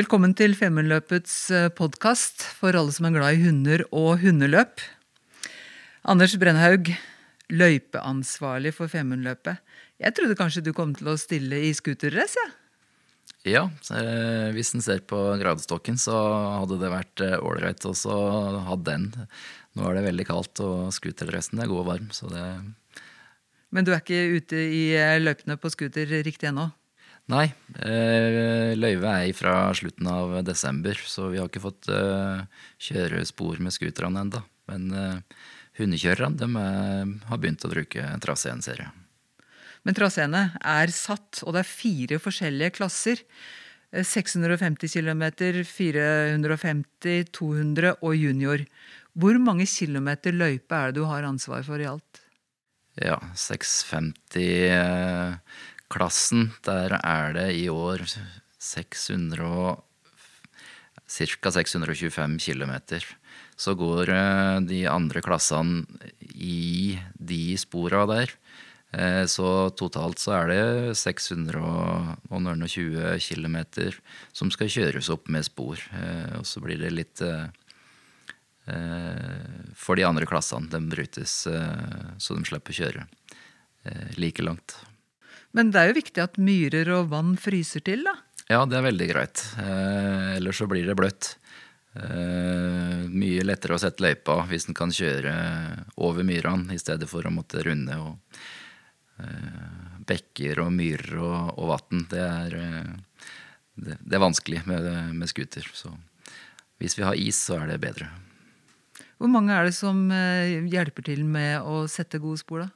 Velkommen til Femundløpets podkast for alle som er glad i hunder og hundeløp. Anders Brennhaug, løypeansvarlig for Femundløpet. Jeg trodde kanskje du kom til å stille i scooterrace? Ja. Ja, eh, hvis en ser på gradestokken, så hadde det vært ålreit å ha den. Nå er det veldig kaldt, og scooterdressen er god og varm, så det Men du er ikke ute i løypene på scooter riktig ennå? Nei. løyve løyvet er fra slutten av desember, så vi har ikke fått kjørespor kjøre spor med scooterne ennå. Men eh, hundekjørerne er, har begynt å bruke traseen, ser jeg. Men traseene er satt, og det er fire forskjellige klasser. 650 km, 450, 200 og junior. Hvor mange kilometer løype er det du har ansvar for i alt? Ja, 650-klassen, der er det i år 600 ca. 625 km. Så går de andre klassene i de spora der. Så totalt så er det 620 km som skal kjøres opp med spor. Og så blir det litt For de andre klassene. De brytes så de slipper å kjøre like langt. Men det er jo viktig at myrer og vann fryser til, da? Ja, det er veldig greit. Ellers så blir det bløtt. Mye lettere å sette løypa hvis en kan kjøre over myrene i stedet for å måtte runde. og bekker og myrer og, og vann. Det, det, det, er vanskelig med, med scooter. Så hvis vi har is, så er det bedre. Hvor mange er det som hjelper til med å sette gode spor, da?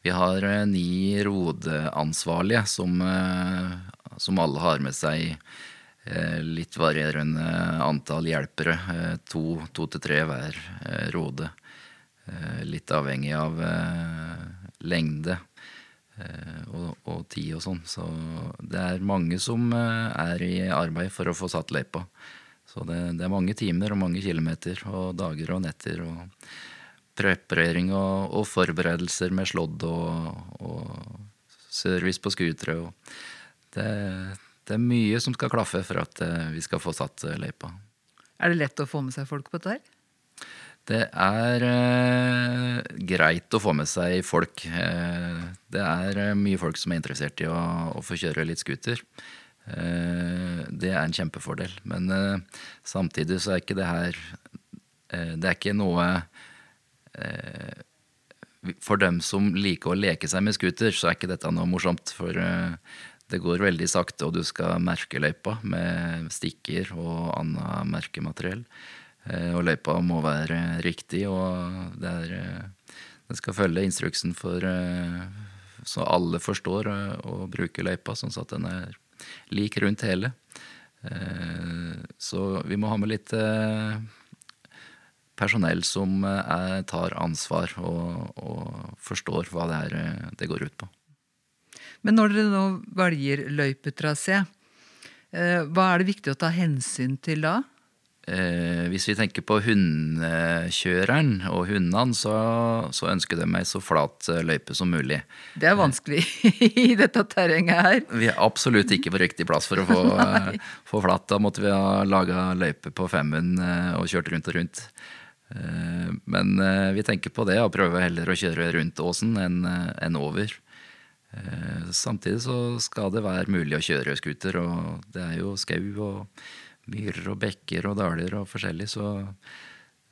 Vi har ni rodeansvarlige som, som alle har med seg litt varierende antall hjelpere. To, to til tre hver rode. Litt avhengig av lengde og, og, tid og sånn. Så det er mange som er i arbeid for å få satt løypa. Så det, det, er mange timer og mange kilometer og dager og netter. og Preparering og, og forberedelser med slådd og, og service på skutere. Det, det, er mye som skal klaffe for at vi skal få satt løypa. Er det lett å få med seg folk på dette her? Det er eh, greit å få med seg folk. Eh, det er mye folk som er interessert i å, å få kjøre litt scooter. Eh, det er en kjempefordel. Men samtidig så er ikke det her Det er ikke noe For dem som liker å leke seg med scooter, så er ikke dette noe morsomt. For det går veldig sakte, og du skal merke løypa med stikker og annet merkemateriell. Og løypa må være riktig, og det er Den skal følge instruksen for så alle forstår å bruke løypa, sånn at den er lik rundt hele. Så vi må ha med litt personell som tar ansvar og, og, forstår hva det er det går ut på. Men når dere nå velger løypetrasé, hva er det viktig å ta hensyn til da? Eh, hvis vi tenker på hundekjøreren og hundene, så, så, ønsker de ei så flat eh, løype som mulig. Det er vanskelig i dette terrenget her. Vi er absolutt ikke på riktig plass for å få, få flatt. Da måtte vi ha laga løype på Femund eh, og kjørt rundt og rundt. Eh, men eh, vi tenker på det og prøver heller å kjøre rundt åsen enn en over. Eh, samtidig så skal det være mulig å kjøre scooter, og det er jo skau og myrer og bekker og daler og forskjellig. Så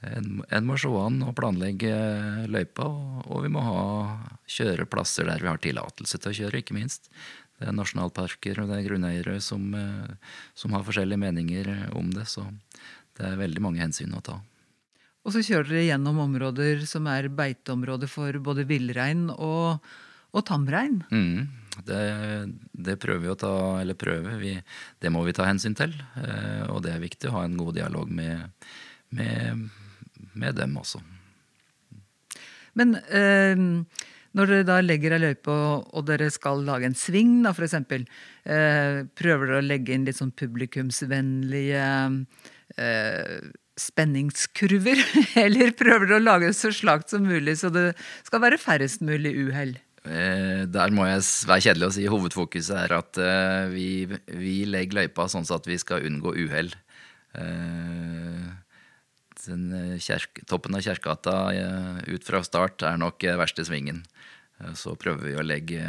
en, en må se an og planlegge løypa, og, og, vi må ha kjøreplasser der vi har tillatelse til å kjøre, ikke minst. Det er nasjonalparker og det er grunneiere som, som har forskjellige meninger om det. Så det er veldig mange hensyn å ta. Og så kjører dere gjennom områder som er beiteområder for både villrein og, og tamrein. Mm. Det, det, prøver vi å ta, eller prøver, vi, det må vi ta hensyn til. Eh, og det er viktig å ha en god dialog med, med, med dem også. Men eh, når dere da legger ei løype og, og, dere skal lage en sving, da f.eks., eh, prøver dere å legge inn litt sånn publikumsvennlige eh, spenningskurver, eller prøver dere å lage det så slakt som mulig, så det skal være færrest mulig uhell? Eh, der må jeg være kjedelig å si hovedfokuset er at eh, vi, vi, legger løypa sånn at vi skal unngå uhell. Eh, toppen av Kjerkegata ut fra start er nok verste svingen. Så prøver vi å legge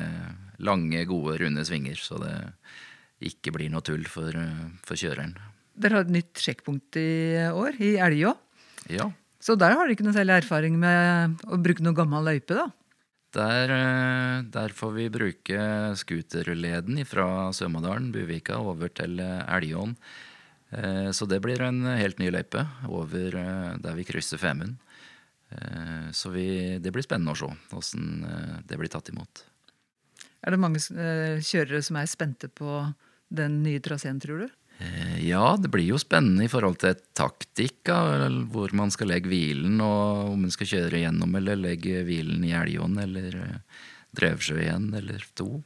lange, gode, runde svinger, så det ikke blir noe tull for, for kjøreren. Dere har et nytt sjekkpunkt i år, i Elgå. Ja. Så der har dere ikke noe særlig erfaring med å bruke noe gammel løype, da? Der, eh, der, får vi bruke scooterleden fra Sømådalen, Buvika, over til Elgåen. Eh, så det blir en helt ny løype over eh, der vi krysser Femund. Så vi, det blir spennende å se åssen det blir tatt imot. Er det mange kjørere som er spente på den nye traseen, tror du? Eh, ja, det blir jo spennende i forhold til taktikk, hvor man skal legge hvilen, og om man skal kjøre gjennom eller legge hvilen i Elgåen eller eh, Drevsjø igjen, eller to.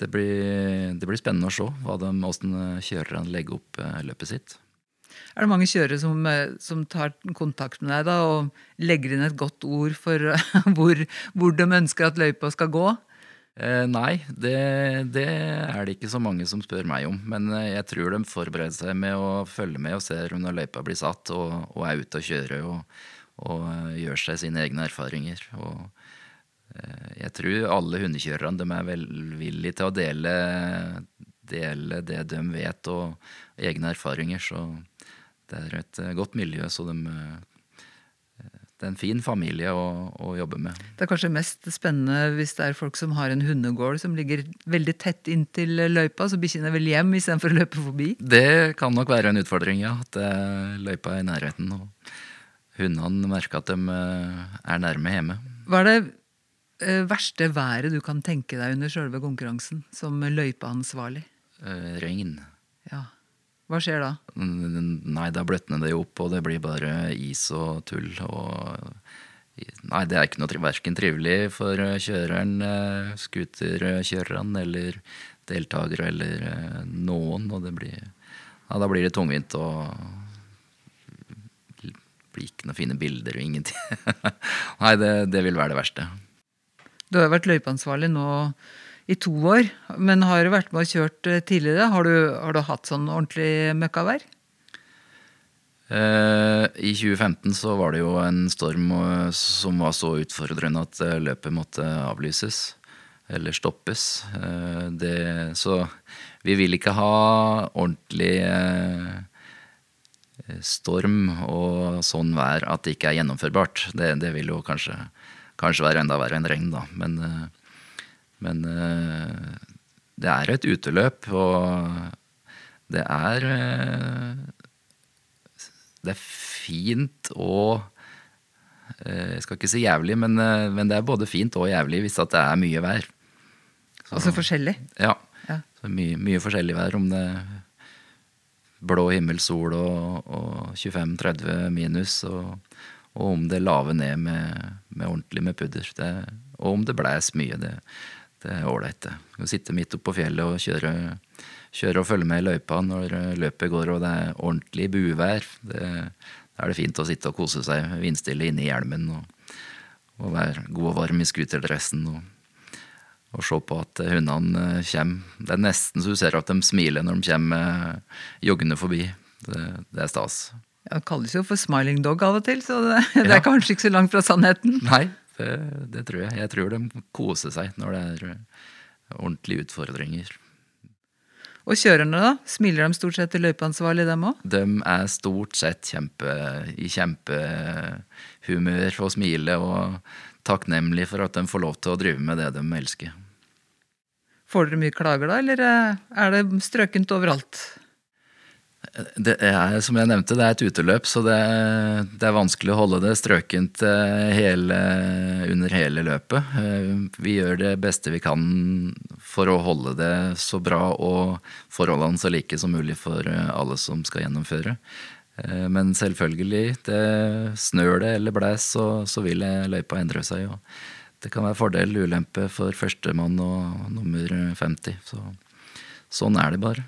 Det blir, det blir spennende å se hvordan kjørerne legger opp eh, løpet sitt. Er det mange kjørere som, som, tar kontakt med deg da, og legger inn et godt ord for hvor, hvor de ønsker at løypa skal gå? Eh, nei, det, det, er det ikke så mange som spør meg om. Men eh, jeg tror de forbereder seg med å følge med og ser når løypa blir satt, og, og er ute og kjøre og, og uh, gjør seg sine egne erfaringer. Og eh, jeg tror alle hundekjørerne de er velvillige til å dele, dele, det de vet og egne erfaringer. Så det er et uh, godt miljø, så de det er en fin familie å, å, jobbe med. Det er kanskje mest spennende hvis det er folk som har en hundegård som ligger veldig tett inntil løypa, så bikkjene vil hjem istedenfor å løpe forbi? Det kan nok være en utfordring, ja. At eh, løypa er i nærheten. Og hundene merker at de eh, er nærme hjemme. Hva er det eh, verste været du kan tenke deg under sjølve konkurransen, som løypeansvarlig? Regn. Ja. Hva skjer da? Nei, da bløtner det jo opp, og det blir bare is og tull. Og Nei, det er ikke noe verken trivelig for kjøreren, eh, scooterkjøreren eller deltakere eller eh, noen. Og det blir Ja, da blir det tungvint og det blir ikke noen fine bilder og ingenting. Nei, det, det vil være det verste. Du har vært løypeansvarlig nå i to år. Men har vært med og kjørt eh, tidligere? Har du, har du hatt sånn ordentlig møkkavær? Eh, I 2015 så var det jo en storm eh, som var så utfordrende at løpet måtte avlyses. Eller stoppes. Det, så vi vil ikke ha ordentlig storm og sånn vær at det ikke er gjennomførbart. Det, det vil jo kanskje, kanskje, være enda verre enn regn, da. Men men eh, det er et uteløp, og det er eh, Det er fint og eh, Jeg skal ikke si jævlig, men, men, det er både fint og jævlig hvis det er mye vær. Så, altså forskjellig? Ja. ja. Mye, mye, forskjellig vær. Om det er blå himmel, sol og, og 25-30 minus. Og, og, om det laver ned med, med ordentlig med pudder. Det, og om det blæs mye. Det, det er ålreit, det. Å sitte midt oppe på fjellet og kjøre, kjøre, og følge med i løypa når eh, løpet går og det er ordentlig buvær. Da er det fint å sitte og kose seg vindstille inne i hjelmen og, og være god og varm i scooterdressen. Og, og se på at hundene eh, kommer. Det er nesten så du ser at de smiler når de kommer eh, joggende forbi. Det, det er stas. Ja, det kalles jo for smiling dog av og til, så det, det er ja. kanskje ikke så langt fra sannheten. Nei, det, det, tror jeg. Jeg tror de koser seg når det er eh, ordentlige utfordringer. Og kjørerne, da? Smiler de stort sett til løypeansvarlig, dem òg? De er stort sett kjempe, i kjempehumør og smiler og takknemlige for at de får lov til å drive med det de elsker. Får dere mye klager da, eller eh, er det strøkent overalt? Det er, som jeg nevnte, det er et uteløp, så det, det er vanskelig å holde det strøkent eh, hele, under hele løpet. Eh, vi gjør det beste vi kan for å holde det så bra og forholdene så like som mulig for eh, alle som skal gjennomføre. Men selvfølgelig, det snør det eller blæs, så, så vil løypa endre seg. Og det kan være fordel, ulempe for førstemann og nummer 50. Så, sånn er det bare.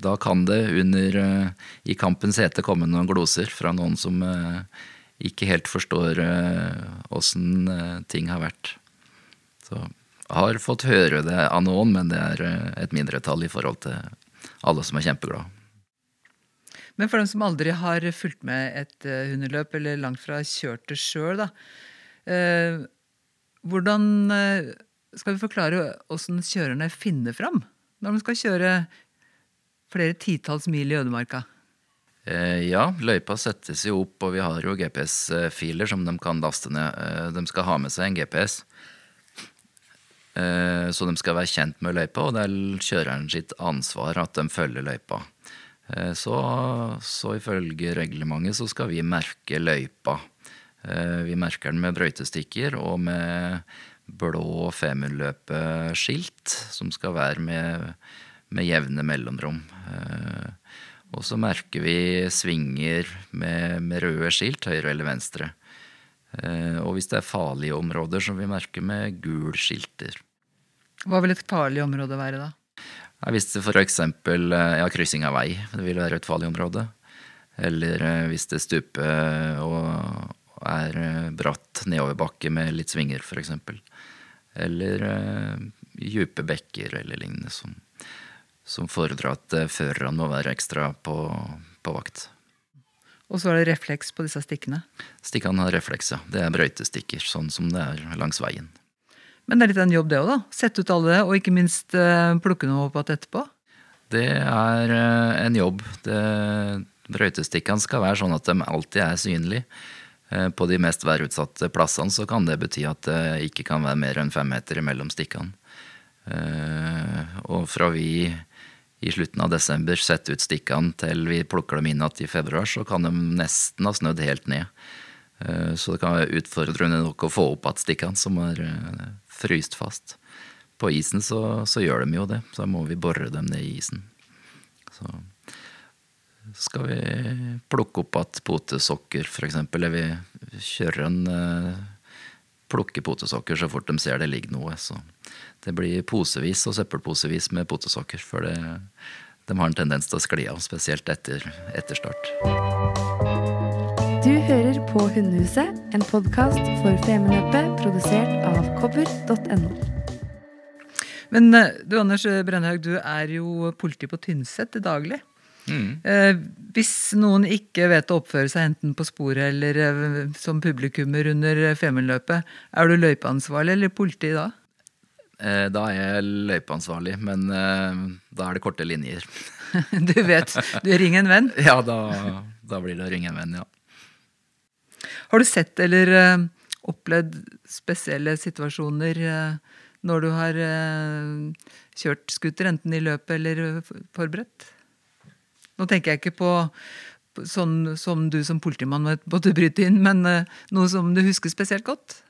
Da kan det under uh, i kampens hete komme noen gloser fra noen som uh, ikke helt forstår åssen uh, ting har vært. Så har fått høre det av noen, men det er et mindretall i forhold til alle som er kjempeglade. Men for dem som aldri har fulgt med et hundeløp, eller langt fra kjørt det sjøl, hvordan skal vi forklare åssen kjørerne finner fram når de skal kjøre flere titalls mil i ødemarka? Eh, ja, løypa settes jo opp, og vi har jo GPS-filer som de kan laste ned. Eh, de skal ha med seg en GPS. Eh, så de skal være kjent med løypa, og det er kjøreren sitt ansvar at de følger løypa. Så, så ifølge reglementet så skal vi merke løypa. Vi merker den med brøytestikker og med blå Femundløpet-skilt som skal være med, med jevne mellomrom. Eh, og så merker vi svinger med, med, røde skilt, høyre eller venstre. Eh, og hvis det er farlige områder, som vi merker med gul skilter. Hva vil et farlig område være, da? Hvis det f.eks. Eh, ja, kryssing av vei, det vil være et farlig område. Eller hvis det stuper og er bratt nedoverbakke med litt svinger, f.eks eller uh, dype bekker eller lignende som, som fordrer at uh, førerne må være ekstra på, på, vakt. Og så er det refleks på disse stikkene? Stikkene har refleks, ja. Det er brøytestikker, sånn som det er langs veien. Men det er litt av en jobb, det òg, da? Sette ut alle og ikke minst uh, plukke noe opp igjen etterpå? Det er en jobb. Det, brøytestikkene skal være sånn at de alltid er synlige. Eh, på de mest værutsatte plassene så kan det bety at det ikke kan være mer enn fem meter mellom stikkene. Eh, og fra vi i slutten av desember setter ut stikkene til vi plukker dem inn igjen i februar, så kan de nesten ha snødd helt ned. Eh, så det kan være utfordrende nok å få opp igjen stikkene som er fryst fast. På isen så, så, gjør de jo det, så da må vi bore dem ned i isen. Så skal vi plukke opp igjen potesokker, f.eks. Eller vi kjører en plukker potesokker så fort de ser det ligger noe. Så det blir posevis og søppelposevis med potesokker. For det, de har en tendens til å skli av, spesielt etter, etter start. Du hører på Hundehuset, en podkast for Femundløpet produsert av kobber.no. Men eh, du Anders Brennhaug, du er jo politi på Tynset til daglig. Mm. Eh, hvis noen ikke vet å oppføre seg enten på sporet eller eh, som publikummer under Femundløpet, er du løypeansvarlig eller politi da? Eh, da er jeg løypeansvarlig, men da er det korte linjer. du vet. Du ringer en venn? Ja, da, da, blir det å ringe en venn, ja. Har du sett eller opplevd spesielle situasjoner når du har kjørt scooter, enten i løpet eller forberedt? Nå tenker jeg ikke på sånn som du som politimann måtte bryte inn, men uh, noe som du husker spesielt godt?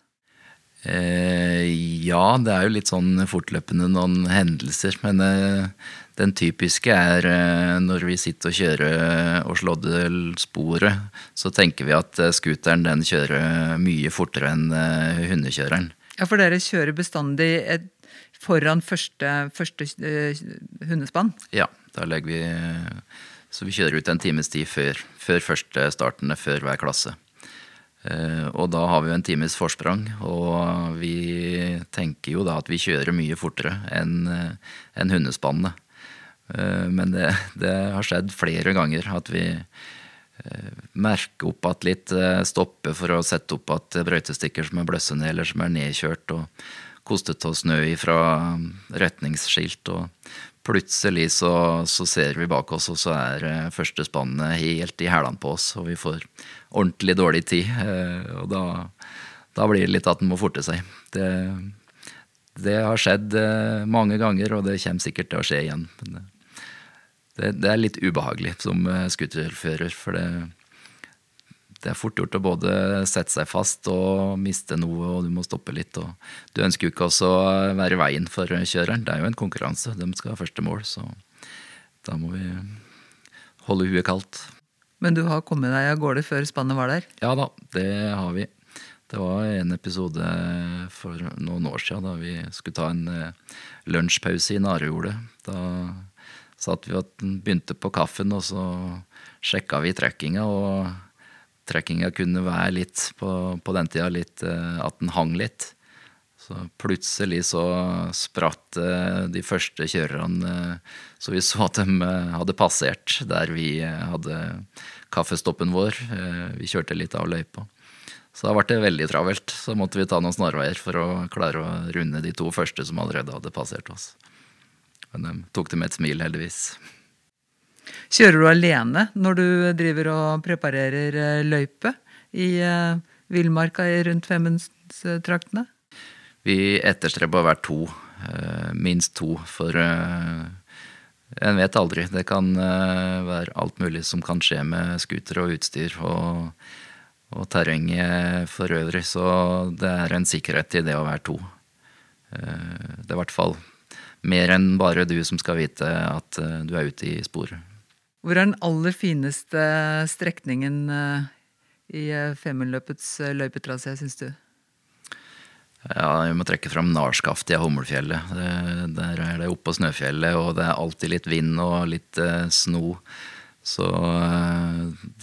Eh, ja, det er jo litt sånn fortløpende noen hendelser. Men eh, den typiske er eh, når vi sitter og kjører og slådder sporet, så tenker vi at eh, scooteren den kjører mye fortere enn eh, hundekjøreren. Ja, for dere kjører bestandig et, foran første, første hundespann? Ja, da legger vi så vi kjører ut en times tid før, før første startene før hver klasse. Eh, og da har vi jo en times forsprang, og vi tenker jo da at vi kjører mye fortere enn en eh, hundespannene. Eh, men det, det, har skjedd flere ganger at vi merker opp at litt, stopper for å sette opp at brøytestikker som er bløssende eller som er nedkjørt, og kostet av snø fra retningsskilt. og plutselig så, så, ser vi bak oss, og så er uh, første spannet helt i hælene på oss, og vi får ordentlig dårlig tid. Uh, og da, da, blir det litt at en må forte seg. Det, det har skjedd uh, mange ganger, og det kommer sikkert til å skje igjen. Men det, det er litt ubehagelig som scooterfører, for det, det er fort gjort å både sette seg fast og miste noe, og du må stoppe litt. Du ønsker jo ikke også å være i veien for kjøreren. Det er jo en konkurranse. De skal ha første mål, så da må vi holde huet kaldt. Men du har kommet deg av gårde før spannet var der? Ja da, det har vi. Det var en episode for noen år siden da vi skulle ta en eh, lunsjpause i Narejordet. Da satt vi og begynte på kaffen, og så sjekka vi trekkinga, og trekkinga kunne være litt på, på den tida litt eh, at den hang litt. Så plutselig så spratt eh, de første kjørerne, eh, så vi så at de hadde passert der vi hadde kaffestoppen vår. Vi kjørte litt av løypa. Så da ble det veldig travelt. Så måtte vi ta noen snarveier for å klare å runde de to første som allerede hadde passert oss. Men de tok det med et smil, heldigvis. Kjører du alene når du driver og preparerer eh, løype i uh, villmarka rundt Femundstraktene? Vi etterstreber å være to. Uh, minst to. For en vet aldri. Det kan være alt mulig som kan skje med scooter og utstyr. og og terrenget for øvrig, så det er en sikkerhet i det å være to. Det er i hvert fall mer enn bare du som skal vite at du er ute i sporet. Hvor er den aller fineste strekningen eh, i eh, Femundløpets eh, løypetrasé, syns du? Ja, Vi må trekke fram Narskaftet i Hummelfjellet. Der er det oppå Snøfjellet, og det er alltid litt vind og litt sno. Så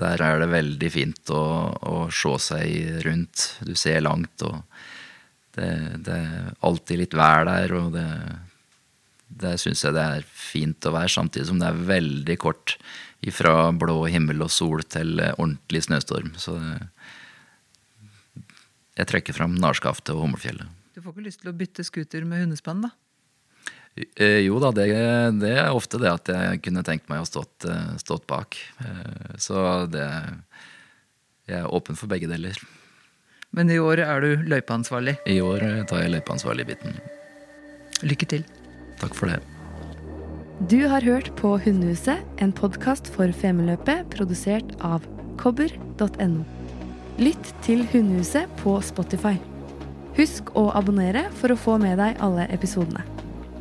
der er det veldig fint å, å se seg rundt. Du ser langt, og det, det er alltid litt vær der, og det der syns jeg det er fint å være, samtidig som det er veldig kort ifra blå himmel og sol til ordentlig snøstorm. Så jeg trekker fram Narskaftet og Hummelfjellet. Du får ikke lyst til å bytte scooter med hundespann, da? Eh, jo da, det, det, er ofte det at jeg kunne tenkt meg å stått, eh, stått bak. Eh, så det Jeg er åpen for begge deler. Men i år er du løypeansvarlig? I år tar jeg løypeansvarlig-biten. Lykke til. Takk for det. Du har hørt på Hundehuset, en podkast for Femundløpet produsert av kobber.no. Lytt til Hundehuset på Spotify. Husk å abonnere for å få med deg alle episodene.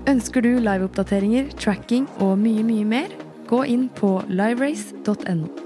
Ønsker du liveoppdateringer, tracking og mye, mye mer, gå inn på liverace.no.